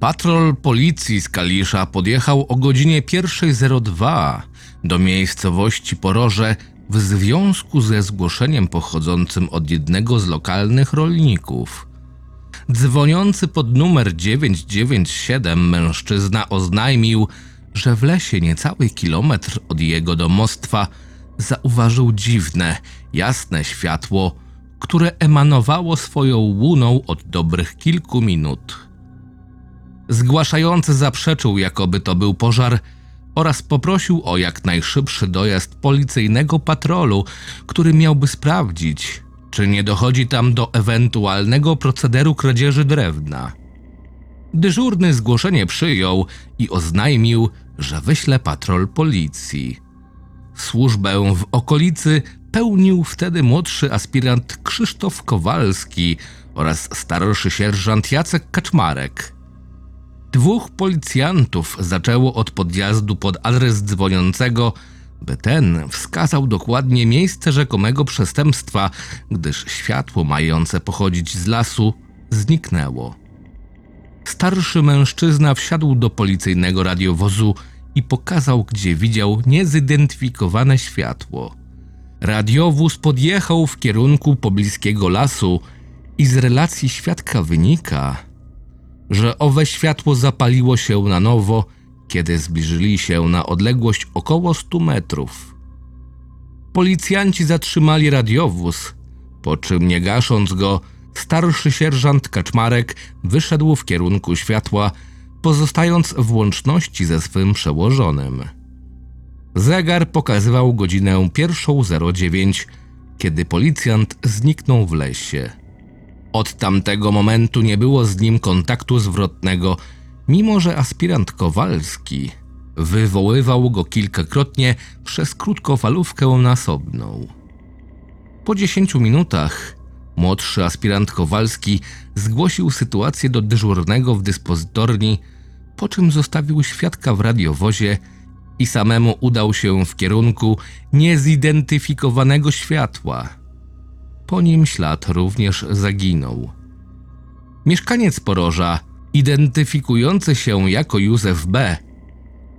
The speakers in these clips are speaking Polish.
Patrol policji z Kalisza podjechał o godzinie 1.02 do miejscowości Poroże w związku ze zgłoszeniem pochodzącym od jednego z lokalnych rolników. Dzwoniący pod numer 997 mężczyzna oznajmił, że w lesie niecały kilometr od jego domostwa zauważył dziwne, jasne światło, które emanowało swoją łuną od dobrych kilku minut. Zgłaszający zaprzeczył, jakoby to był pożar, oraz poprosił o jak najszybszy dojazd policyjnego patrolu, który miałby sprawdzić, czy nie dochodzi tam do ewentualnego procederu kradzieży drewna. Dyżurny zgłoszenie przyjął i oznajmił, że wyśle patrol policji. Służbę w okolicy pełnił wtedy młodszy aspirant Krzysztof Kowalski oraz starszy sierżant Jacek Kaczmarek. Dwóch policjantów zaczęło od podjazdu pod adres dzwoniącego, by ten wskazał dokładnie miejsce rzekomego przestępstwa, gdyż światło mające pochodzić z lasu zniknęło. Starszy mężczyzna wsiadł do policyjnego radiowozu i pokazał, gdzie widział niezidentyfikowane światło. Radiowóz podjechał w kierunku pobliskiego lasu i z relacji świadka wynika, że owe światło zapaliło się na nowo, kiedy zbliżyli się na odległość około 100 metrów. Policjanci zatrzymali radiowóz, po czym nie gasząc go, starszy sierżant Kaczmarek wyszedł w kierunku światła, pozostając w łączności ze swym przełożonym. Zegar pokazywał godzinę 1.09, kiedy policjant zniknął w lesie. Od tamtego momentu nie było z nim kontaktu zwrotnego, mimo że aspirant Kowalski wywoływał go kilkakrotnie przez krótkofalówkę nasobną. Po dziesięciu minutach młodszy aspirant Kowalski zgłosił sytuację do dyżurnego w dyspozytorni, po czym zostawił świadka w radiowozie i samemu udał się w kierunku niezidentyfikowanego światła. Po nim ślad również zaginął. Mieszkaniec Poroża, identyfikujący się jako Józef B.,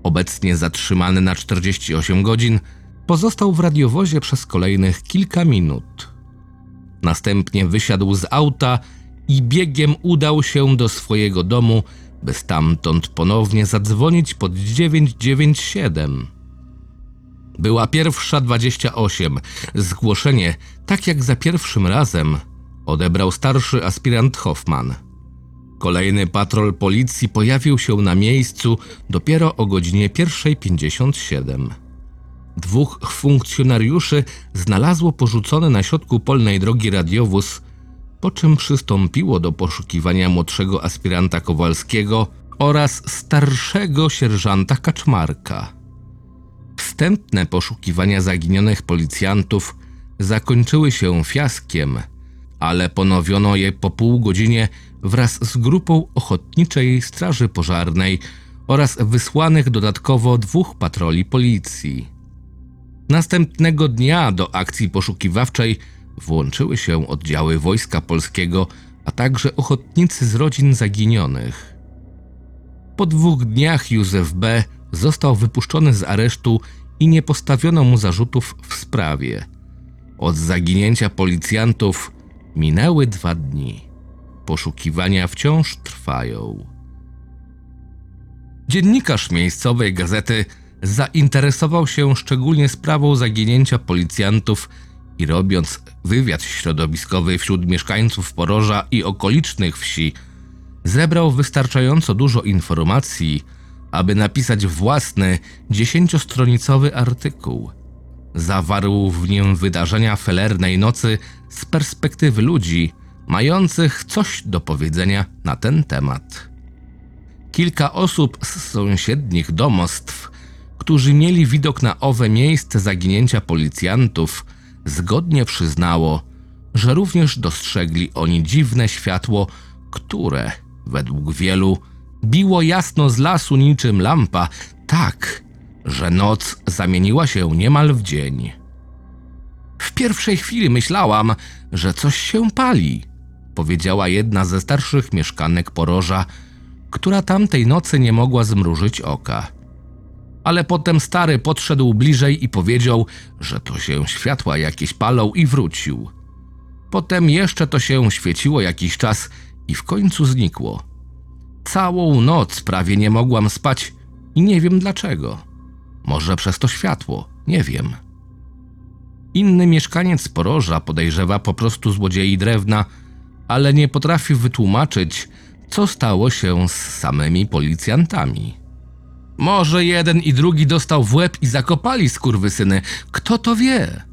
obecnie zatrzymany na 48 godzin, pozostał w radiowozie przez kolejnych kilka minut. Następnie wysiadł z auta i biegiem udał się do swojego domu, by stamtąd ponownie zadzwonić pod 997. Była pierwsza 28. Zgłoszenie, tak jak za pierwszym razem, odebrał starszy aspirant Hoffman. Kolejny patrol policji pojawił się na miejscu dopiero o godzinie 1.57. Dwóch funkcjonariuszy znalazło porzucony na środku polnej drogi radiowóz, po czym przystąpiło do poszukiwania młodszego aspiranta Kowalskiego oraz starszego sierżanta Kaczmarka. Wstępne poszukiwania zaginionych policjantów zakończyły się fiaskiem, ale ponowiono je po pół godzinie wraz z grupą ochotniczej straży pożarnej oraz wysłanych dodatkowo dwóch patroli policji. Następnego dnia do akcji poszukiwawczej włączyły się oddziały Wojska Polskiego, a także ochotnicy z rodzin zaginionych. Po dwóch dniach Józef B. został wypuszczony z aresztu i nie postawiono mu zarzutów w sprawie. Od zaginięcia policjantów minęły dwa dni. Poszukiwania wciąż trwają. Dziennikarz miejscowej gazety zainteresował się szczególnie sprawą zaginięcia policjantów i robiąc wywiad środowiskowy wśród mieszkańców Poroża i okolicznych wsi, zebrał wystarczająco dużo informacji, aby napisać własny, dziesięciostronicowy artykuł. Zawarł w nim wydarzenia felernej nocy z perspektywy ludzi, mających coś do powiedzenia na ten temat. Kilka osób z sąsiednich domostw, którzy mieli widok na owe miejsce zaginięcia policjantów, zgodnie przyznało, że również dostrzegli oni dziwne światło, które, według wielu, biło jasno z lasu niczym lampa, tak, że noc zamieniła się niemal w dzień. W pierwszej chwili myślałam, że coś się pali, powiedziała jedna ze starszych mieszkanek Poroża, która tamtej nocy nie mogła zmrużyć oka. Ale potem stary podszedł bliżej i powiedział, że to się światła jakieś palą i wrócił. Potem jeszcze to się świeciło jakiś czas i w końcu znikło. Całą noc prawie nie mogłam spać i nie wiem dlaczego. Może przez to światło, nie wiem. Inny mieszkaniec Poroża podejrzewa po prostu złodziei drewna, ale nie potrafi wytłumaczyć, co stało się z samymi policjantami. Może jeden i drugi dostał w łeb i zakopali skurwysyny, kto to wie?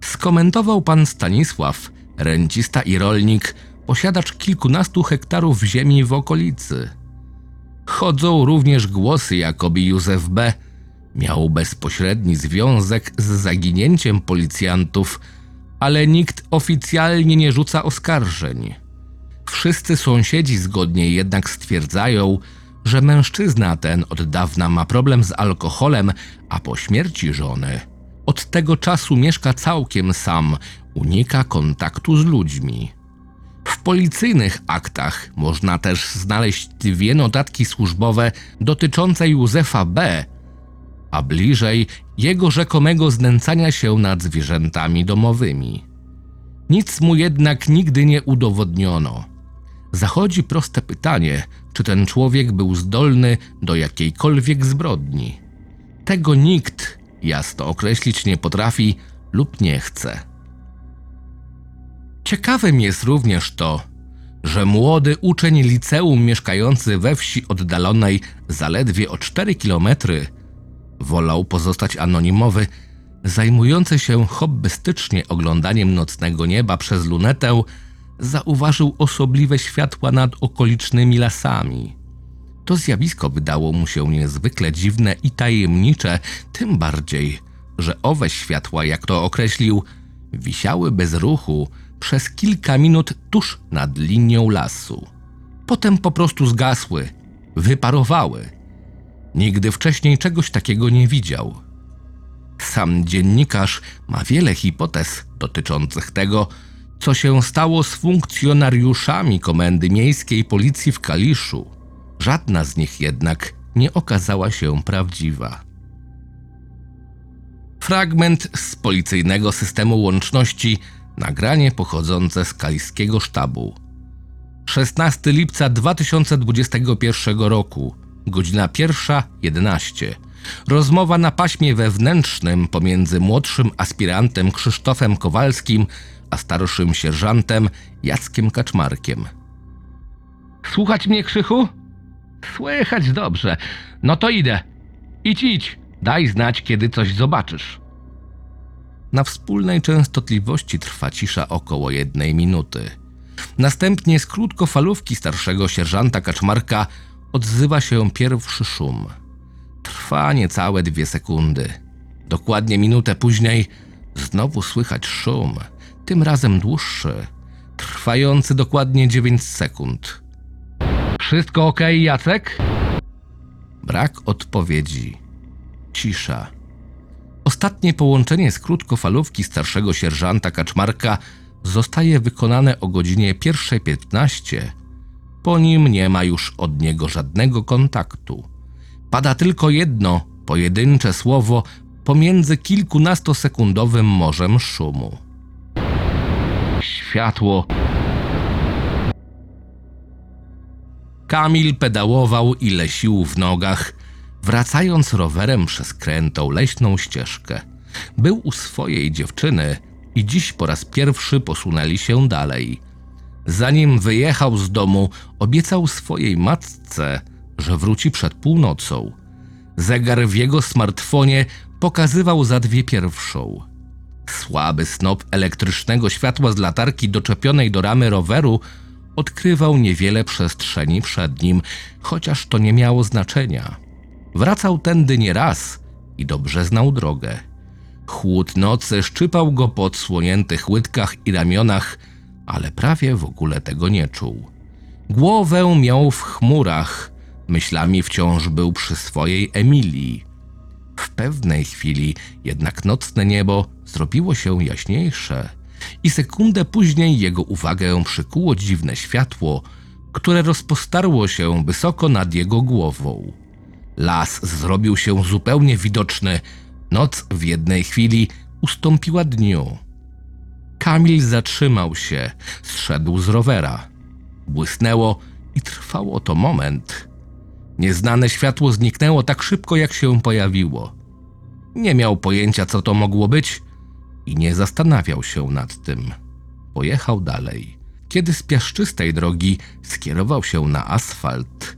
Skomentował pan Stanisław, rencista i rolnik, posiadacz kilkunastu hektarów ziemi w okolicy. Chodzą również głosy, jakoby Józef B. miał bezpośredni związek z zaginięciem policjantów, ale nikt oficjalnie nie rzuca oskarżeń. Wszyscy sąsiedzi zgodnie jednak stwierdzają, że mężczyzna ten od dawna ma problem z alkoholem, a po śmierci żony od tego czasu mieszka całkiem sam, unika kontaktu z ludźmi. W policyjnych aktach można też znaleźć dwie notatki służbowe dotyczące Józefa B., a bliżej jego rzekomego znęcania się nad zwierzętami domowymi. Nic mu jednak nigdy nie udowodniono. Zachodzi proste pytanie, czy ten człowiek był zdolny do jakiejkolwiek zbrodni. Tego nikt jasno określić nie potrafi lub nie chce. Ciekawym jest również to, że młody uczeń liceum mieszkający we wsi oddalonej zaledwie o 4 kilometry wolał pozostać anonimowy, zajmujący się hobbystycznie oglądaniem nocnego nieba przez lunetę, zauważył osobliwe światła nad okolicznymi lasami. To zjawisko wydało mu się niezwykle dziwne i tajemnicze, tym bardziej, że owe światła, jak to określił, wisiały bez ruchu przez kilka minut tuż nad linią lasu. Potem po prostu zgasły, wyparowały. Nigdy wcześniej czegoś takiego nie widział. Sam dziennikarz ma wiele hipotez dotyczących tego, co się stało z funkcjonariuszami Komendy Miejskiej Policji w Kaliszu. Żadna z nich jednak nie okazała się prawdziwa. Fragment z policyjnego systemu łączności, nagranie pochodzące z kaliskiego sztabu. 16 lipca 2021 roku, godzina 1.11. Rozmowa na paśmie wewnętrznym pomiędzy młodszym aspirantem Krzysztofem Kowalskim a starszym sierżantem Jackiem Kaczmarkiem. Słuchać mnie, Krzychu? Słychać dobrze. No to idę. Idź, idź. Daj znać, kiedy coś zobaczysz. Na wspólnej częstotliwości trwa cisza około jednej minuty. Następnie z krótkofalówki starszego sierżanta Kaczmarka odzywa się pierwszy szum. Trwa niecałe dwie sekundy. Dokładnie minutę później znowu słychać szum, tym razem dłuższy, trwający dokładnie 9 sekund. Wszystko ok, Jacek? Brak odpowiedzi. Cisza. Ostatnie połączenie z krótkofalówki starszego sierżanta Kaczmarka zostaje wykonane o godzinie 1.15. Po nim nie ma już od niego żadnego kontaktu. Pada tylko jedno, pojedyncze słowo pomiędzy kilkunastosekundowym morzem szumu. Światło. Kamil pedałował ile sił w nogach, wracając rowerem przez krętą leśną ścieżkę. Był u swojej dziewczyny i dziś po raz pierwszy posunęli się dalej. Zanim wyjechał z domu, obiecał swojej matce, że wróci przed północą. Zegar w jego smartfonie pokazywał za dwie pierwszą. Słaby snop elektrycznego światła z latarki doczepionej do ramy roweru odkrywał niewiele przestrzeni przed nim, chociaż to nie miało znaczenia. Wracał tędy nie raz i dobrze znał drogę. Chłód nocy szczypał go po odsłoniętych łydkach i ramionach, ale prawie w ogóle tego nie czuł. Głowę miał w chmurach, myślami wciąż był przy swojej Emilii. W pewnej chwili jednak nocne niebo zrobiło się jaśniejsze i sekundę później jego uwagę przykuło dziwne światło, które rozpostarło się wysoko nad jego głową. Las zrobił się zupełnie widoczny. Noc w jednej chwili ustąpiła dniu. Kamil zatrzymał się, zszedł z rowera. Błysnęło i trwało to moment. Nieznane światło zniknęło tak szybko, jak się pojawiło. Nie miał pojęcia, co to mogło być i nie zastanawiał się nad tym. Pojechał dalej. Kiedy z piaszczystej drogi skierował się na asfalt,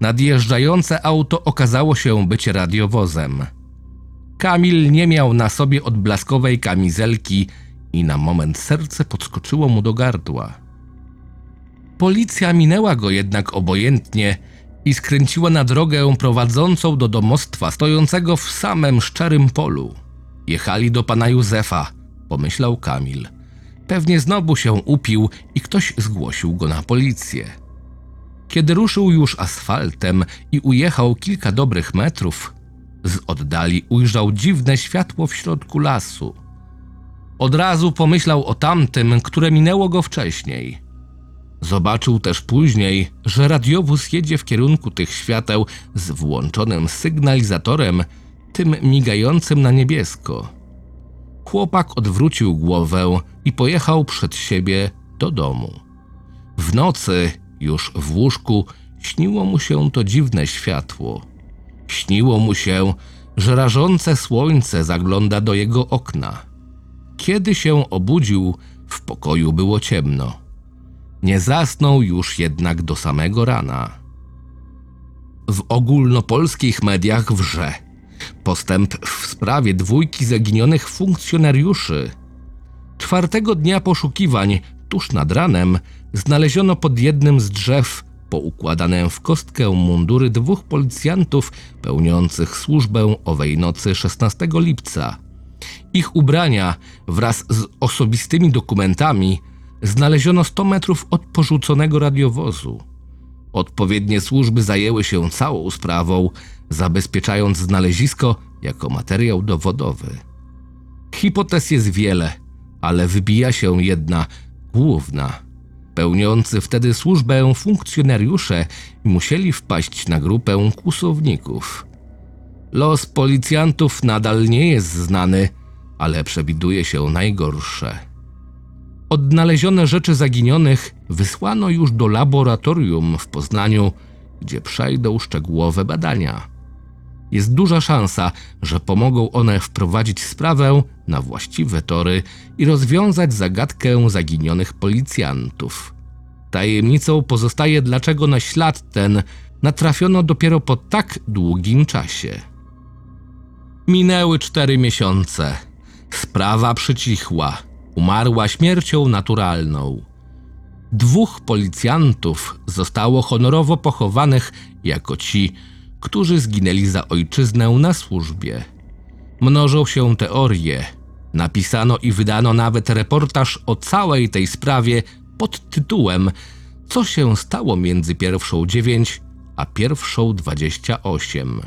nadjeżdżające auto okazało się być radiowozem. Kamil nie miał na sobie odblaskowej kamizelki i na moment serce podskoczyło mu do gardła. Policja minęła go jednak obojętnie i skręciła na drogę prowadzącą do domostwa stojącego w samym szczerym polu. Jechali do pana Józefa, pomyślał Kamil. Pewnie znowu się upił i ktoś zgłosił go na policję. Kiedy ruszył już asfaltem i ujechał kilka dobrych metrów, z oddali ujrzał dziwne światło w środku lasu. Od razu pomyślał o tamtym, które minęło go wcześniej. Zobaczył też później, że radiowóz jedzie w kierunku tych świateł z włączonym sygnalizatorem, tym migającym na niebiesko. Chłopak odwrócił głowę i pojechał przed siebie do domu. W nocy, już w łóżku, śniło mu się to dziwne światło. Śniło mu się, że rażące słońce zagląda do jego okna. Kiedy się obudził, w pokoju było ciemno. Nie zasnął już jednak do samego rana. W ogólnopolskich mediach wrze postęp w sprawie dwójki zaginionych funkcjonariuszy. Czwartego dnia poszukiwań, tuż nad ranem, znaleziono pod jednym z drzew poukładane w kostkę mundury dwóch policjantów pełniących służbę owej nocy 16 lipca. Ich ubrania wraz z osobistymi dokumentami znaleziono 100 metrów od porzuconego radiowozu. Odpowiednie służby zajęły się całą sprawą, zabezpieczając znalezisko jako materiał dowodowy. Hipotez jest wiele, ale wybija się jedna główna. Pełniący wtedy służbę funkcjonariusze musieli wpaść na grupę kłusowników. Los policjantów nadal nie jest znany, ale przewiduje się najgorsze. Odnalezione rzeczy zaginionych wysłano już do laboratorium w Poznaniu, gdzie przejdą szczegółowe badania. Jest duża szansa, że pomogą one wprowadzić sprawę na właściwe tory i rozwiązać zagadkę zaginionych policjantów. Tajemnicą pozostaje, dlaczego na ślad ten natrafiono dopiero po tak długim czasie. Minęły cztery miesiące. Sprawa przycichła umarła śmiercią naturalną. Dwóch policjantów zostało honorowo pochowanych jako ci, którzy zginęli za ojczyznę na służbie. Mnożą się teorie. Napisano i wydano nawet reportaż o całej tej sprawie pod tytułem Co się stało między pierwszą dziewięć a pierwszą dwadzieścia osiem.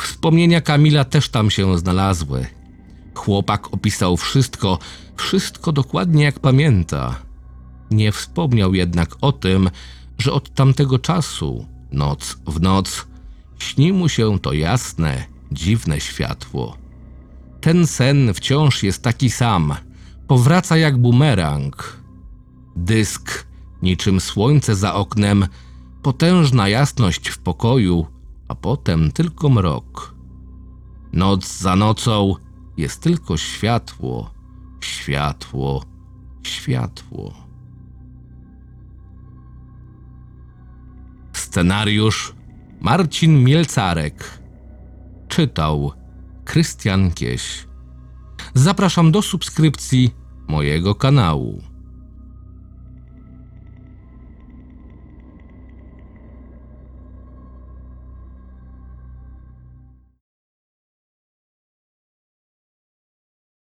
Wspomnienia Kamila też tam się znalazły. Chłopak opisał wszystko, wszystko dokładnie jak pamięta. Nie wspomniał jednak o tym, że od tamtego czasu, noc w noc, śni mu się to jasne, dziwne światło. Ten sen wciąż jest taki sam, powraca jak bumerang. Dysk, niczym słońce za oknem, potężna jasność w pokoju, a potem tylko mrok. Noc za nocą jest tylko światło, światło, światło. Scenariusz Marcin Mielcarek. Czytał Krystian Kieś. Zapraszam do subskrypcji mojego kanału.